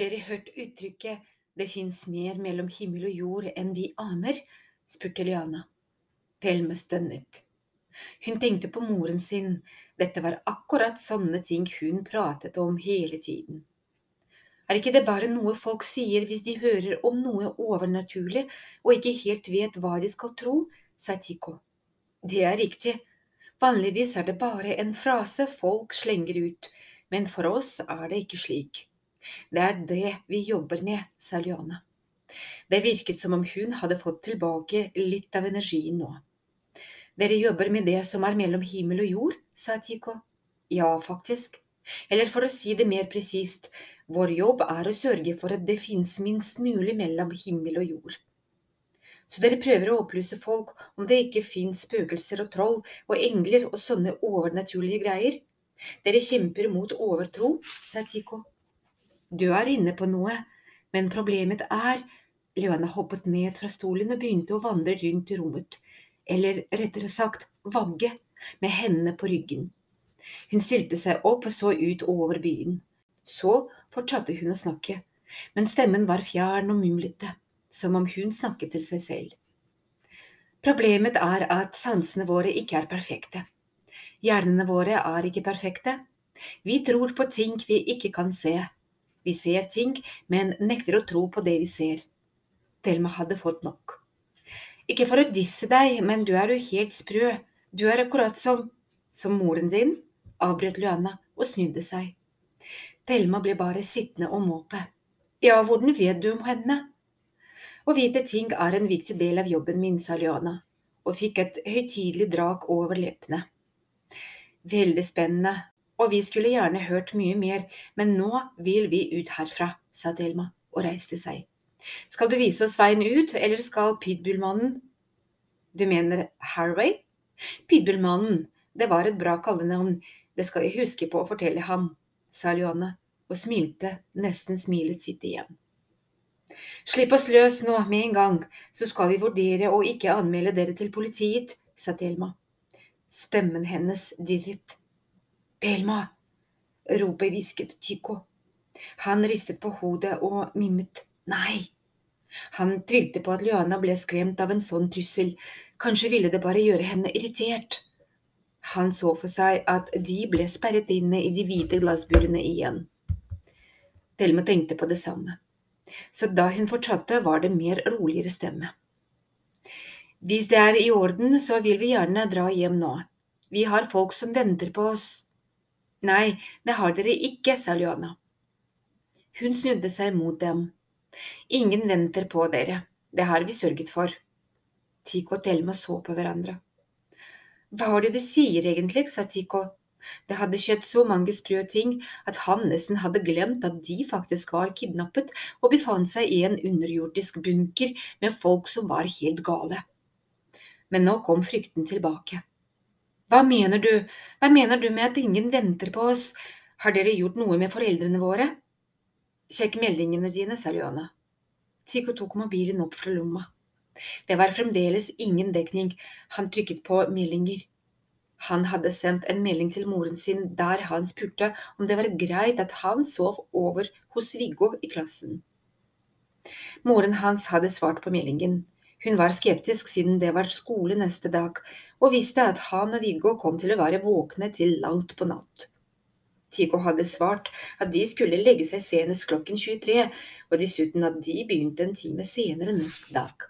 dere hørt uttrykket det fins mer mellom himmel og jord enn vi aner? spurte Liana. Thelme stønnet. Hun tenkte på moren sin, dette var akkurat sånne ting hun pratet om hele tiden. Er ikke det bare noe folk sier hvis de hører om noe overnaturlig og ikke helt vet hva de skal tro, sa Tico. Det er riktig, vanligvis er det bare en frase folk slenger ut, men for oss er det ikke slik. Det er det vi jobber med, sa Liana. Det virket som om hun hadde fått tilbake litt av energien nå. Dere jobber med det som er mellom himmel og jord, sa Tico. Ja, faktisk. Eller for å si det mer presist, vår jobb er å sørge for at det finnes minst mulig mellom himmel og jord. Så dere prøver å opplyse folk om det ikke finnes spøkelser og troll og engler og sånne overnaturlige greier? Dere kjemper mot overtro, sa Tico. Du er inne på noe, men problemet er Leona hoppet ned fra stolen og begynte å vandre rundt i rommet, eller rettere sagt vagge, med hendene på ryggen. Hun stilte seg opp og så ut over byen. Så fortsatte hun å snakke, men stemmen var fjern og mumlete, som om hun snakket til seg selv. Problemet er at sansene våre ikke er perfekte. Hjernene våre er ikke perfekte. Vi tror på ting vi ikke kan se, vi ser ting, men nekter å tro på det vi ser. Thelma hadde fått nok. Ikke for å disse deg, men du er jo helt sprø. Du er akkurat som… som moren din, avbrøt Luana og snudde seg. Thelma ble bare sittende og måpe. Ja, hvordan vet du om henne? Å vite ting er en viktig del av jobben min, sa Luana, og fikk et høytidelig drag over leppene. Veldig spennende, og vi skulle gjerne hørt mye mer, men nå vil vi ut herfra, sa Thelma og reiste seg. Skal du vise oss veien ut, eller skal Pitbullmannen… Du mener Harway? Pitbullmannen, det var et bra kallenavn, det skal jeg huske på å fortelle ham, sa Luanne og smilte nesten smilet sitt igjen. Slipp oss løs nå med en gang, så skal vi vurdere å ikke anmelde dere til politiet, sa Thelma. Stemmen hennes dirret. Thelma! Ropet hvisket Tycho. Han ristet på hodet og mimmet nei. Han tvilte på at Luana ble skremt av en sånn trussel, kanskje ville det bare gjøre henne irritert. Han så for seg at de ble sperret inne i de hvite glassburene igjen. Thelma tenkte på det samme, så da hun fortsatte, var det mer roligere stemme. Hvis det er i orden, så vil vi gjerne dra hjem nå. Vi har folk som venter på oss. Nei, det har dere ikke, sa Luana. Hun snudde seg mot dem. Ingen venter på dere, det har vi sørget for. Tico og Thelma så på hverandre. Hva er det du sier egentlig, sa Tico. Det hadde skjedd så mange sprø ting at han nesten hadde glemt at de faktisk var kidnappet og befant seg i en underjordisk bunker med folk som var helt gale. Men nå kom frykten tilbake. Hva mener du, hva mener du med at ingen venter på oss, har dere gjort noe med foreldrene våre? Sjekk meldingene dine, sa Luana. Tico tok mobilen opp fra lomma. Det var fremdeles ingen dekning, han trykket på meldinger. Han hadde sendt en melding til moren sin der han spurte om det var greit at han sov over hos Viggo i klassen. Moren hans hadde svart på meldingen. Hun var skeptisk siden det var skole neste dag, og visste at han og Viggo kom til å være våkne til langt på natt. Tico hadde svart at de skulle legge seg senest klokken 23, og dessuten at de begynte en time senere neste dag.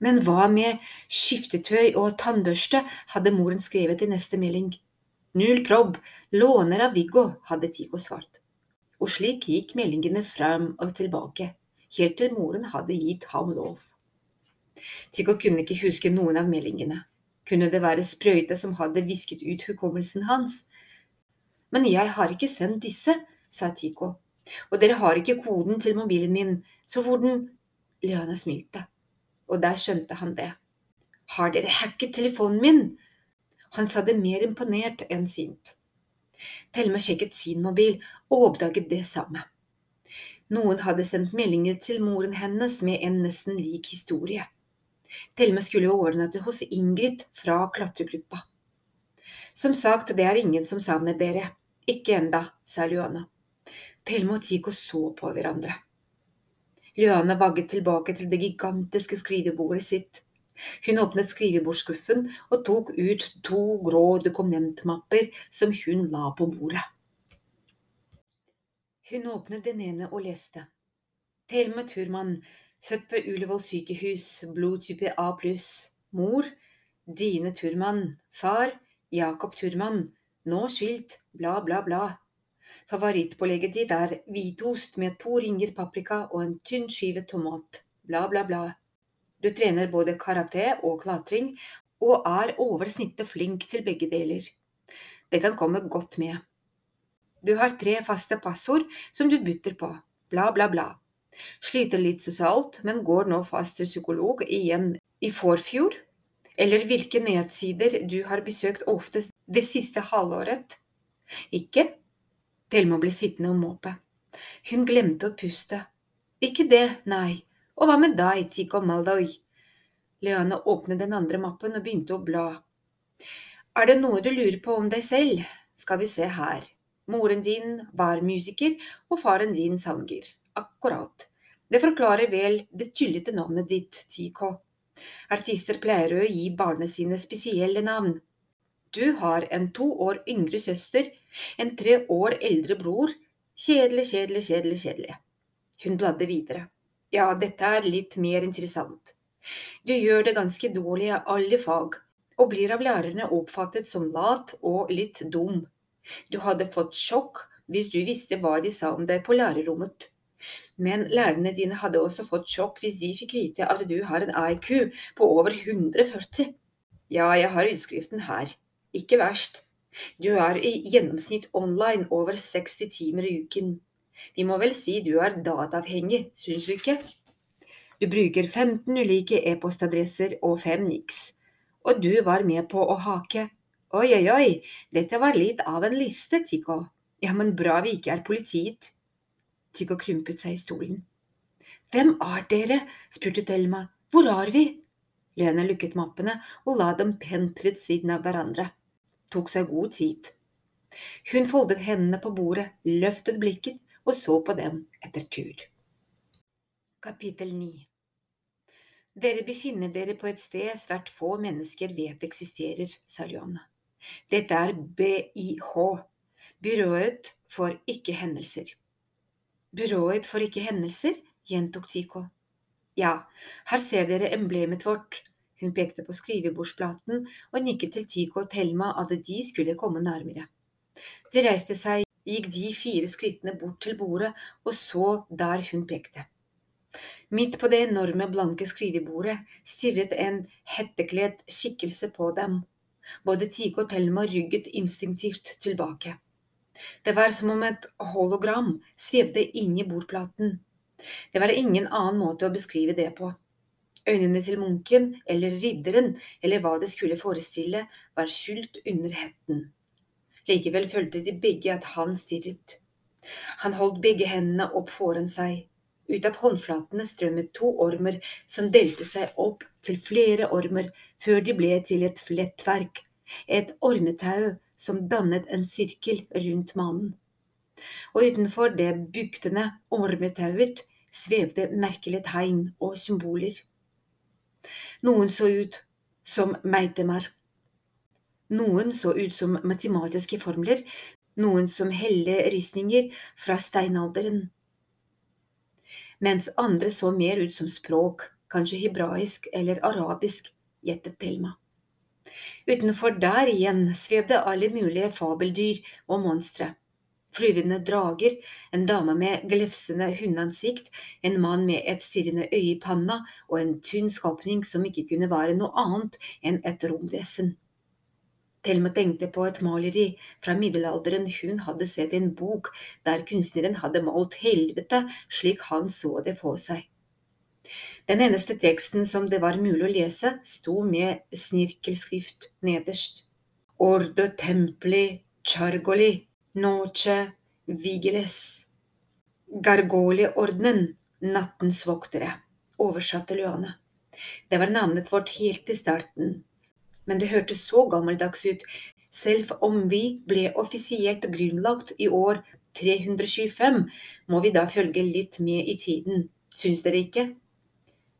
Men hva med skiftetøy og tannbørste, hadde moren skrevet i neste melding. Null probb, låner av Viggo, hadde Tico svart. Og slik gikk meldingene frem og tilbake, helt til moren hadde gitt ham lov. Tico kunne ikke huske noen av meldingene. Kunne det være sprøyte som hadde visket ut hukommelsen hans? Men jeg har ikke sendt disse, sa Tico. Og dere har ikke koden til mobilen min, så hvordan… Liana smilte, og der skjønte han det. Har dere hacket telefonen min? Han sa det mer imponert enn sint. Thelma sjekket sin mobil og oppdaget det samme. Noen hadde sendt meldinger til moren hennes med en nesten lik historie. Thelma skulle overnatte hos Ingrid fra klatregruppa. Som sagt, det er ingen som savner dere. Ikke enda, sa Luana. Thelma og Tico så på hverandre. Luana vagget tilbake til det gigantiske skrivebordet sitt. Hun åpnet skrivebordsskuffen og tok ut to grå dokumentmapper som hun la på bordet. Hun åpnet den ene og leste. Thelma Turman, født på Ullevål sykehus, blodtype A pluss. Mor Dine Turman. Far Jakob Turman. Nå skilt, bla, bla, bla. Favorittpålegget ditt er hvitost med to ringer paprika og en tynn skive tomat. Bla, bla, bla. Du trener både karate og klatring, og er over snittet flink til begge deler. Det kan komme godt med. Du har tre faste passord som du bytter på. Bla, bla, bla. Sliter litt sosialt, men går nå fast til psykolog igjen i forfjor. Eller hvilke nedsider du har besøkt oftest det siste halvåret. Ikke Thelma ble sittende og måpe. Hun glemte å puste. Ikke det, nei. Og hva med deg, Tico Maldoy? Leana åpnet den andre mappen og begynte å bla. Er det noe du lurer på om deg selv? Skal vi se her. Moren din var musiker, og faren din sanger. Akkurat. Det forklarer vel det tullete navnet ditt, Tico. Artister pleier å gi barna sine spesielle navn. Du har en to år yngre søster, en tre år eldre bror. Kjedelig, kjedelig, kjedelig, kjedelig. Hun bladde videre. Ja, dette er litt mer interessant. Du gjør det ganske dårlig av alle fag, og blir av lærerne oppfattet som lat og litt dum. Du hadde fått sjokk hvis du visste hva de sa om deg på lærerrommet. Men lærerne dine hadde også fått sjokk hvis de fikk vite at du har en IQ på over 140. Ja, jeg har utskriften her. Ikke verst. Du er i gjennomsnitt online over 60 timer i uken. Vi må vel si du er dataavhengig, syns du ikke? Du bruker 15 ulike e-postadresser og fem niks. Og du var med på å hake. Oi, oi, oi, dette var litt av en liste, Tico. Ja, men bra vi ikke er politiet. Tico krympet seg i stolen. Hvem er dere? spurte Thelma. Hvor er vi? Lena lukket mappene og la dem pent ved siden av hverandre tok seg god tid. Hun foldet hendene på bordet, løftet blikket og så på dem etter tur. Kapittel 9 Dere befinner dere på et sted svært få mennesker vet eksisterer, sa Johanne. Dette er BIH, Byrået for ikke-hendelser. Byrået for ikke-hendelser, gjentok Tico. Ja, her ser dere emblemet vårt, hun pekte på skrivebordsplaten og nikket til Tico og Thelma at de skulle komme nærmere. De reiste seg, gikk de fire skrittene bort til bordet og så der hun pekte. Midt på det enorme, blanke skrivebordet stirret en hettekledd skikkelse på dem. Både Tico og Thelma rygget instinktivt tilbake. Det var som om et hologram svevde inni bordplaten. Det var ingen annen måte å beskrive det på. Øynene til munken eller ridderen eller hva det skulle forestille, var skjult under hetten. Likevel følte de begge at han stirret. Han holdt begge hendene opp foran seg. Ut av håndflatene strømmet to ormer som delte seg opp til flere ormer før de ble til et flettverk, et ormetau som dannet en sirkel rundt mannen. Og utenfor det buktende ormetauet svevde merkelige tegn og symboler. Noen så ut som meitemark. Noen så ut som matematiske formler, noen som helleristninger fra steinalderen. Mens andre så mer ut som språk, kanskje hebraisk eller arabisk, gjettet Thelma. Utenfor der igjen svevde alle mulige fabeldyr og monstre flyvende drager, en dame med glefsende hundeansikt, en mann med et stirrende øye i panna og en tynn skapning som ikke kunne være noe annet enn et romvesen. Thelma tenkte på et maleri fra middelalderen hun hadde sett i en bok der kunstneren hadde malt helvete slik han så det for seg. Den eneste teksten som det var mulig å lese, sto med snirkelskrift nederst. Ordo templi chargoli Noce vigiles. Gargolieordenen, nattens voktere, oversatte Luane. Det var navnet vårt helt i starten, men det hørtes så gammeldags ut, selv om vi ble offisielt grunnlagt i år 325, må vi da følge litt med i tiden, syns dere ikke?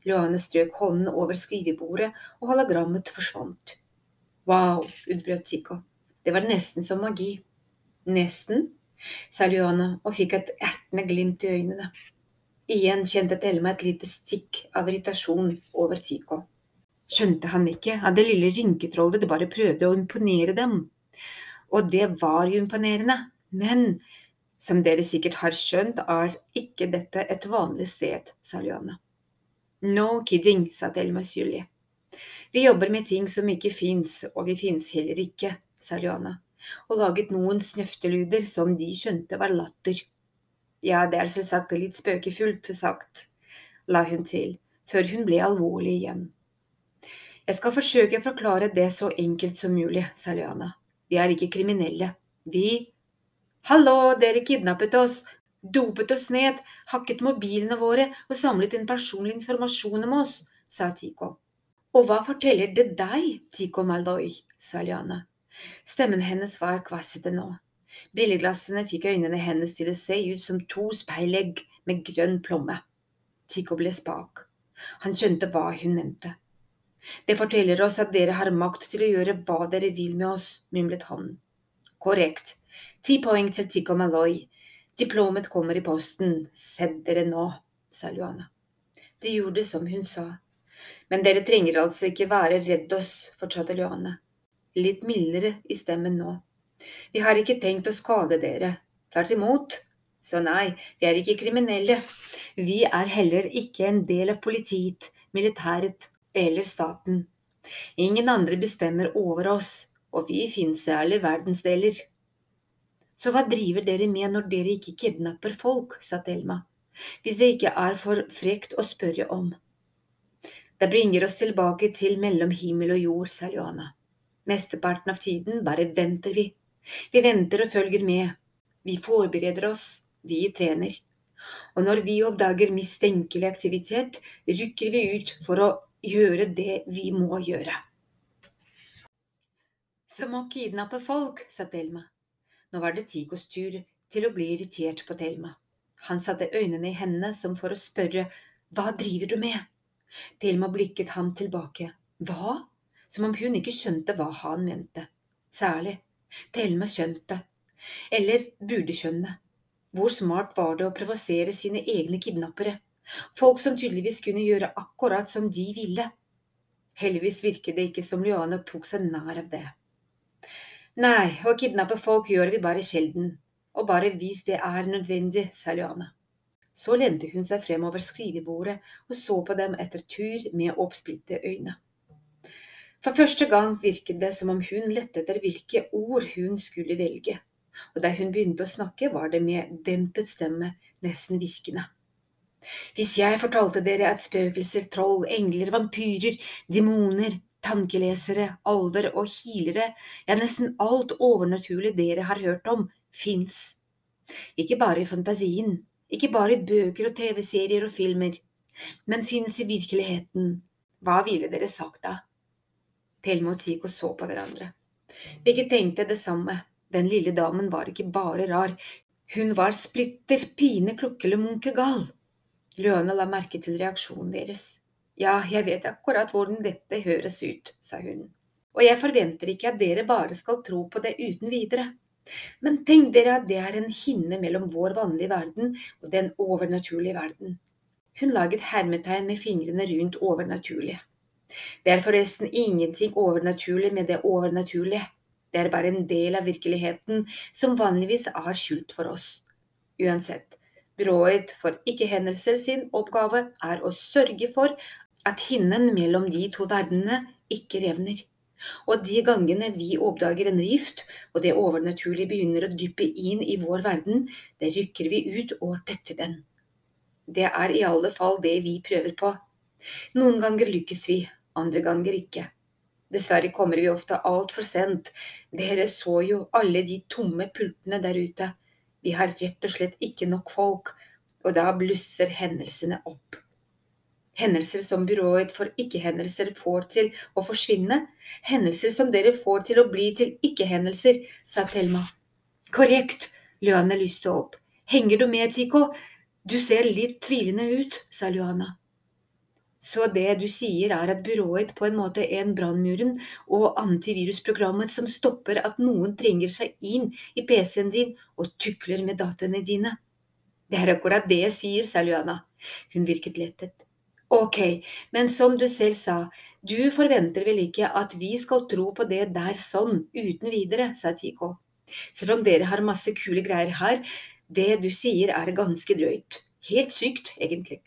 Luane strøk hånden over skrivebordet, og hologrammet forsvant. Wow, utbrøt Tico. Det var nesten som magi. Nesten, sa Johanne og fikk et ertende glimt i øynene. Igjen kjente Thelma et lite stikk av irritasjon over Tico. Skjønte han ikke at det lille rynketrollet bare prøvde å imponere dem? Og det var jo imponerende, men som dere sikkert har skjønt, er ikke dette et vanlig sted, sa Luana. No kidding, sa Delma syrlig. Vi jobber med ting som ikke fins, og vi fins heller ikke, sa Luana, og laget noen snøftelyder som de skjønte var latter. Ja, det er selvsagt litt spøkefullt sagt, la hun til, før hun ble alvorlig igjen. Jeg skal forsøke å forklare det så enkelt som mulig, sa Luana. Vi er ikke kriminelle. Vi… Hallo, dere kidnappet oss, dopet oss ned, hakket mobilene våre og samlet inn personlig informasjon om oss, sa Tico. Og hva forteller det deg, Tico Maldoi, sa Liana. Stemmen hennes var kvassete nå. Brilleglassene fikk øynene hennes til å se ut som to speilegg med grønn plomme. Tico ble spak. Han skjønte hva hun mente. Det forteller oss at dere har makt til å gjøre hva dere vil med oss, mumlet han. Korrekt. Ti poeng til Tico Malloy. Diplomet kommer i posten, sett dere nå, sa Luana. De gjorde som hun sa. Men dere trenger altså ikke være redd oss, fortsatte Luana, litt mildere i stemmen nå. Vi har ikke tenkt å skade dere, tvert imot. Så nei, vi er ikke kriminelle. Vi er heller ikke en del av politiet, militæret eller staten. Ingen andre bestemmer over oss, og vi finnes i alle verdensdeler. Så hva driver dere med når dere ikke kidnapper folk, sa Thelma, hvis det ikke er for frekt å spørre om. Det bringer oss tilbake til mellom himmel og jord, sa Johanna. Mesteparten av tiden bare venter vi. Vi venter og følger med. Vi forbereder oss, vi trener. Og når vi oppdager mistenkelig aktivitet, rykker vi ut for å gjøre det vi må gjøre. Som å kidnappe folk, sa Thelma. Nå var det Tigos tur til å bli irritert på Thelma. Han satte øynene i hendene som for å spørre hva driver du med? Thelma blikket ham tilbake. Hva? Som om hun ikke skjønte hva han mente. Særlig. Thelma skjønte. Eller burde skjønne. Hvor smart var det å provosere sine egne kidnappere? Folk som tydeligvis kunne gjøre akkurat som de ville. Heldigvis virket det ikke som Luana tok seg nær av det. Nei, å kidnappe folk gjør vi bare sjelden, og bare hvis det er nødvendig, sa Luana. Så lente hun seg fremover skrivebordet og så på dem etter tur med oppspilte øyne. For første gang virket det som om hun lette etter hvilke ord hun skulle velge, og da hun begynte å snakke, var det med dempet stemme, nesten hviskende. Hvis jeg fortalte dere at spøkelser, troll, engler, vampyrer, demoner, tankelesere, alver og healere, ja, nesten alt overnaturlig dere har hørt om, fins. Ikke bare i fantasien, ikke bare i bøker og TV-serier og filmer, men fins i virkeligheten. Hva ville dere sagt da? Thelma og Tico så på hverandre. Begge tenkte det samme. Den lille damen var ikke bare rar, hun var splitter pine klukkele munke gal. La merke til reaksjonen deres. Ja, jeg vet akkurat hvordan dette høres ut, sa hun, og jeg forventer ikke at dere bare skal tro på det uten videre. Men tenk dere at det er en hinne mellom vår vanlige verden og den overnaturlige verden. Hun laget hermetegn med fingrene rundt overnaturlige. Det er forresten ingenting overnaturlig med det overnaturlige. Det er bare en del av virkeligheten som vanligvis er skjult for oss. Uansett, Byrået for ikke-hendelser sin oppgave er å sørge for at hinnen mellom de to verdenene ikke revner. Og de gangene vi oppdager en rift, og det overnaturlige begynner å dyppe inn i vår verden, det rykker vi ut og tetter den. Det er i alle fall det vi prøver på. Noen ganger lykkes vi, andre ganger ikke. Dessverre kommer vi ofte altfor sent. Dere så jo alle de tomme pultene der ute. Vi har rett og slett ikke nok folk, og da blusser hendelsene opp hendelser som byrået for ikke-hendelser får til å forsvinne, hendelser som dere får til å bli til ikke-hendelser, sa Thelma. Korrekt, Luana lyste opp. Henger du med, Tico? Du ser litt tvilende ut, sa Luana. Så det du sier er at byrået på en måte er en brannmuren og antivirusprogrammet som stopper at noen trenger seg inn i PC-en din og tukler med dataene dine? Det er akkurat det jeg sier, sa Luana. Hun virket lettet. Ok, men som du selv sa, du forventer vel ikke at vi skal tro på det der sånn, uten videre, sa Tico. Selv om dere har masse kule greier her, det du sier er ganske drøyt. Helt sykt, egentlig.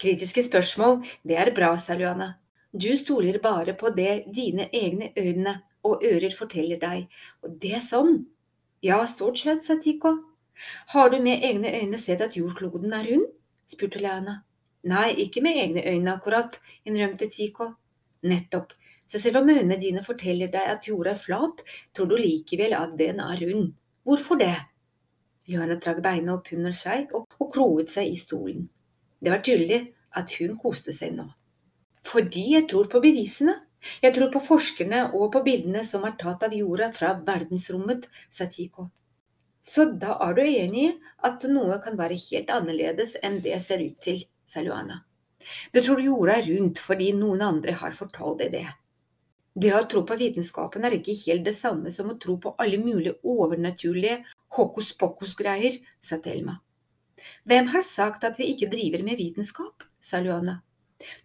Kritiske spørsmål, det er bra, sa Luana. Du stoler bare på det dine egne øyne og ører forteller deg, og det er sånn. Ja, stort sett, sa Tico. Har du med egne øyne sett at jordkloden er rund? spurte Luana. Nei, ikke med egne øyne akkurat, innrømte Tico. Nettopp, så selv om øynene dine forteller deg at jorda er flat, tror du likevel at den er rund. Hvorfor det? Johanna trakk beina opp under seg og, og kroet seg i stolen. Det var tydelig at hun koste seg nå. Fordi jeg tror på bevisene. Jeg tror på forskerne og på bildene som er tatt av jorda fra verdensrommet, sa Tico. Så da er du enig i at noe kan være helt annerledes enn det ser ut til, sa Luana. Det tror jorda er rundt fordi noen andre har fortalt deg det. Det å tro på vitenskapen er ikke helt det samme som å tro på alle mulige overnaturlige hokus pokus-greier, sa Thelma. Hvem har sagt at vi ikke driver med vitenskap, sa Luana.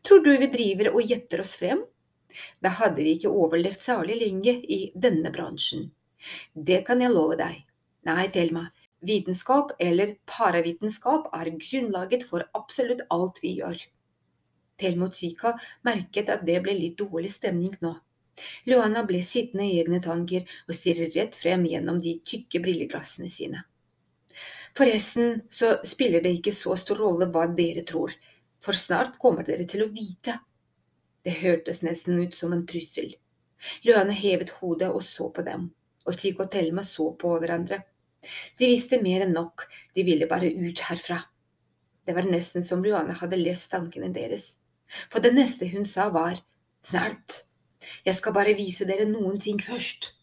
Tror du vi driver og gjetter oss frem? Da hadde vi ikke overlevd særlig lenge i denne bransjen. Det kan jeg love deg. Nei, Thelma, Vitenskap eller paravitenskap er grunnlaget for absolutt alt vi gjør. Thelma Tyka merket at det ble litt dårlig stemning nå. Luana ble sittende i egne tanker og stirre rett frem gjennom de tykke brilleglassene sine. Forresten så spiller det ikke så stor rolle hva dere tror, for snart kommer dere til å vite. Det hørtes nesten ut som en trussel. Luana hevet hodet og så på dem, og Tyko og Thelma så på hverandre. De visste mer enn nok, de ville bare ut herfra. Det var nesten som Luana hadde lest tankene deres, for det neste hun sa var, snart, jeg skal bare vise dere noen ting først.